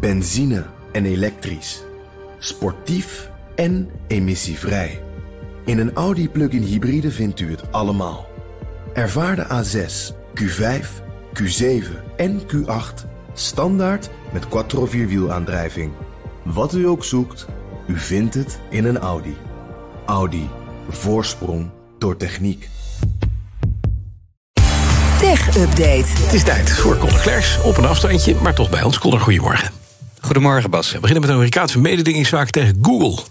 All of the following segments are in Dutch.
Benzine en elektrisch. Sportief en emissievrij. In een Audi plug-in hybride vindt u het allemaal. Ervaar de A6, Q5, Q7 en Q8 standaard met quattro vierwielaandrijving. Wat u ook zoekt, u vindt het in een Audi. Audi. Voorsprong door techniek. Tech Update. Het is tijd voor Conor Klers. Op een afstandje, maar toch bij ons. Conor, goedemorgen. Goedemorgen, Bas. We beginnen met een Amerikaanse mededingingszaak tegen Google.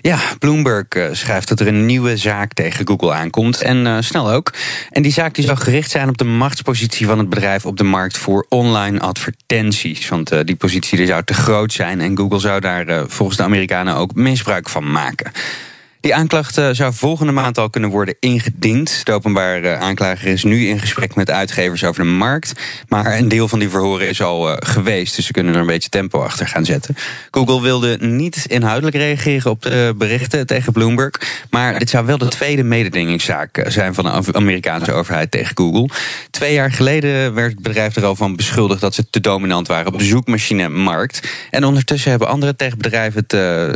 Ja, Bloomberg uh, schrijft dat er een nieuwe zaak tegen Google aankomt. En uh, snel ook. En die zaak die zou gericht zijn op de machtspositie van het bedrijf op de markt voor online advertenties. Want uh, die positie die zou te groot zijn. En Google zou daar volgens de Amerikanen ook misbruik van maken. Die aanklacht zou volgende maand al kunnen worden ingediend. De openbare aanklager is nu in gesprek met uitgevers over de markt. Maar een deel van die verhoren is al geweest. Dus ze kunnen er een beetje tempo achter gaan zetten. Google wilde niet inhoudelijk reageren op de berichten tegen Bloomberg. Maar dit zou wel de tweede mededingingszaak zijn van de Amerikaanse overheid tegen Google. Twee jaar geleden werd het bedrijf er al van beschuldigd dat ze te dominant waren op de zoekmachine-markt. En ondertussen hebben andere techbedrijven het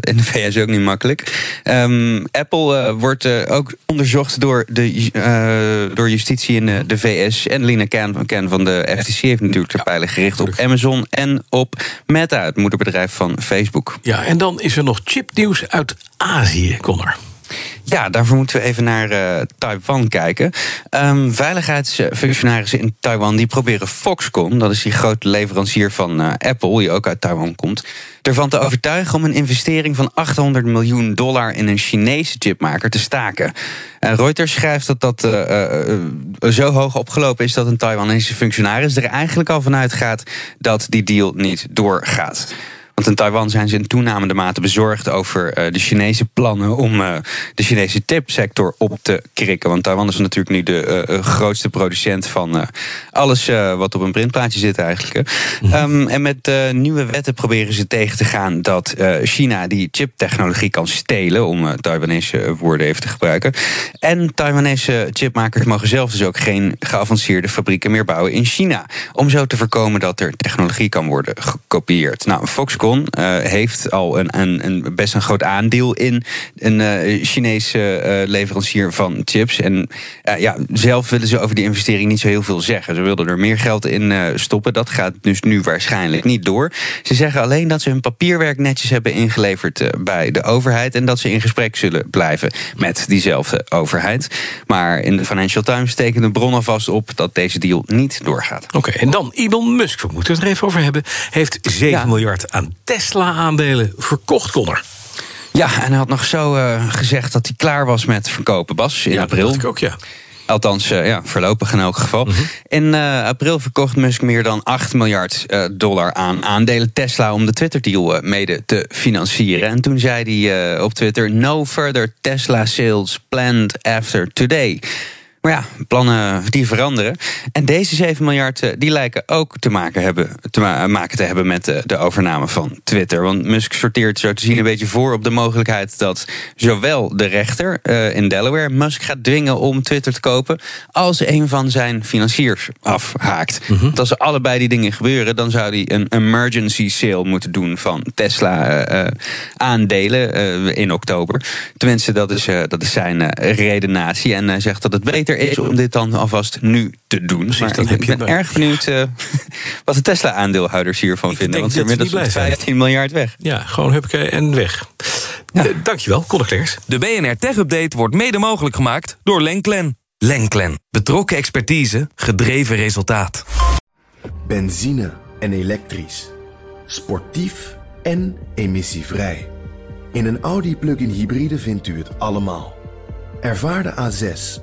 in de VS ook niet makkelijk. Um, Apple uh, wordt uh, ook onderzocht door, de, uh, door justitie in de VS. En Lina Ken, Ken van de FTC heeft natuurlijk de pijlen gericht op Amazon en op Meta, het moederbedrijf van Facebook. Ja, en dan is er nog chipnieuws uit Azië, Connor. Ja, daarvoor moeten we even naar uh, Taiwan kijken. Um, veiligheidsfunctionarissen in Taiwan die proberen Foxconn, dat is die grote leverancier van uh, Apple, die ook uit Taiwan komt, ervan te overtuigen om een investering van 800 miljoen dollar in een Chinese chipmaker te staken. Uh, Reuters schrijft dat dat zo hoog opgelopen is dat een Taiwanese functionaris er eigenlijk al vanuit gaat dat die deal niet doorgaat. Want in Taiwan zijn ze in toenamende mate bezorgd over uh, de Chinese plannen om uh, de Chinese chipsector op te krikken. Want Taiwan is natuurlijk nu de uh, grootste producent van alles wat op een printplaatje zit eigenlijk. Mm. Um, en met nieuwe wetten proberen ze tegen te gaan dat China die chiptechnologie kan stelen, om Taiwanese woorden even te gebruiken. En Taiwanese chipmakers mogen zelf dus ook geen geavanceerde fabrieken meer bouwen in China. Om zo te voorkomen dat er technologie kan worden gekopieerd. Nou, Foxconn uh, heeft al een, een, een, best een groot aandeel in een uh, Chinese uh, leverancier van chips. En ja, zelf willen ze over die investering niet zo heel veel zeggen. Ze wilden er meer geld in stoppen. Dat gaat dus nu waarschijnlijk niet door. Ze zeggen alleen dat ze hun papierwerk netjes hebben ingeleverd bij de overheid. En dat ze in gesprek zullen blijven met diezelfde overheid. Maar in de Financial Times tekenen de bron alvast op dat deze deal niet doorgaat. Oké, okay, en dan Elon Musk, we moeten het er even over hebben, heeft 7 ja. miljard aan Tesla-aandelen verkocht, Connor. Ja, en hij had nog zo uh, gezegd dat hij klaar was met verkopen, Bas, in ja, april. Dat ik ook, ja. Althans, uh, ja, voorlopig in elk geval. Mm -hmm. In uh, april verkocht Musk meer dan 8 miljard uh, dollar aan aandelen Tesla om de Twitter-deal mede te financieren. En toen zei hij op Twitter: No further Tesla sales planned after today. Maar ja, plannen die veranderen. En deze 7 miljard die lijken ook te maken, hebben, te ma maken te hebben met de, de, overname van Twitter. Want Musk sorteert zo te zien een beetje voor op de mogelijkheid dat zowel de rechter uh, in Delaware Musk gaat dwingen om Twitter te kopen, als een van zijn financiers afhaakt. -hmm. Want als allebei die dingen gebeuren, dan zou hij een emergency sale moeten doen van Tesla uh, aandelen in oktober. Tenminste, dat is, dat is zijn redenatie. En hij zegt dat het beter is om dit dan alvast nu te doen. Precies, maar ik ben erg benieuwd uh, wat de Tesla-aandeelhouders hiervan ik vinden. Want ze inmiddels 15 miljard weg. Ja, gewoon hupke en weg. Ja. Uh, dankjewel, Conor Klers. De BNR Tech Update wordt mede mogelijk gemaakt door Lenklen. Lenklen. Betrokken expertise, gedreven resultaat. Benzine en elektrisch. Sportief en emissievrij. In een Audi plug-in hybride vindt u het allemaal. Ervaar de A6,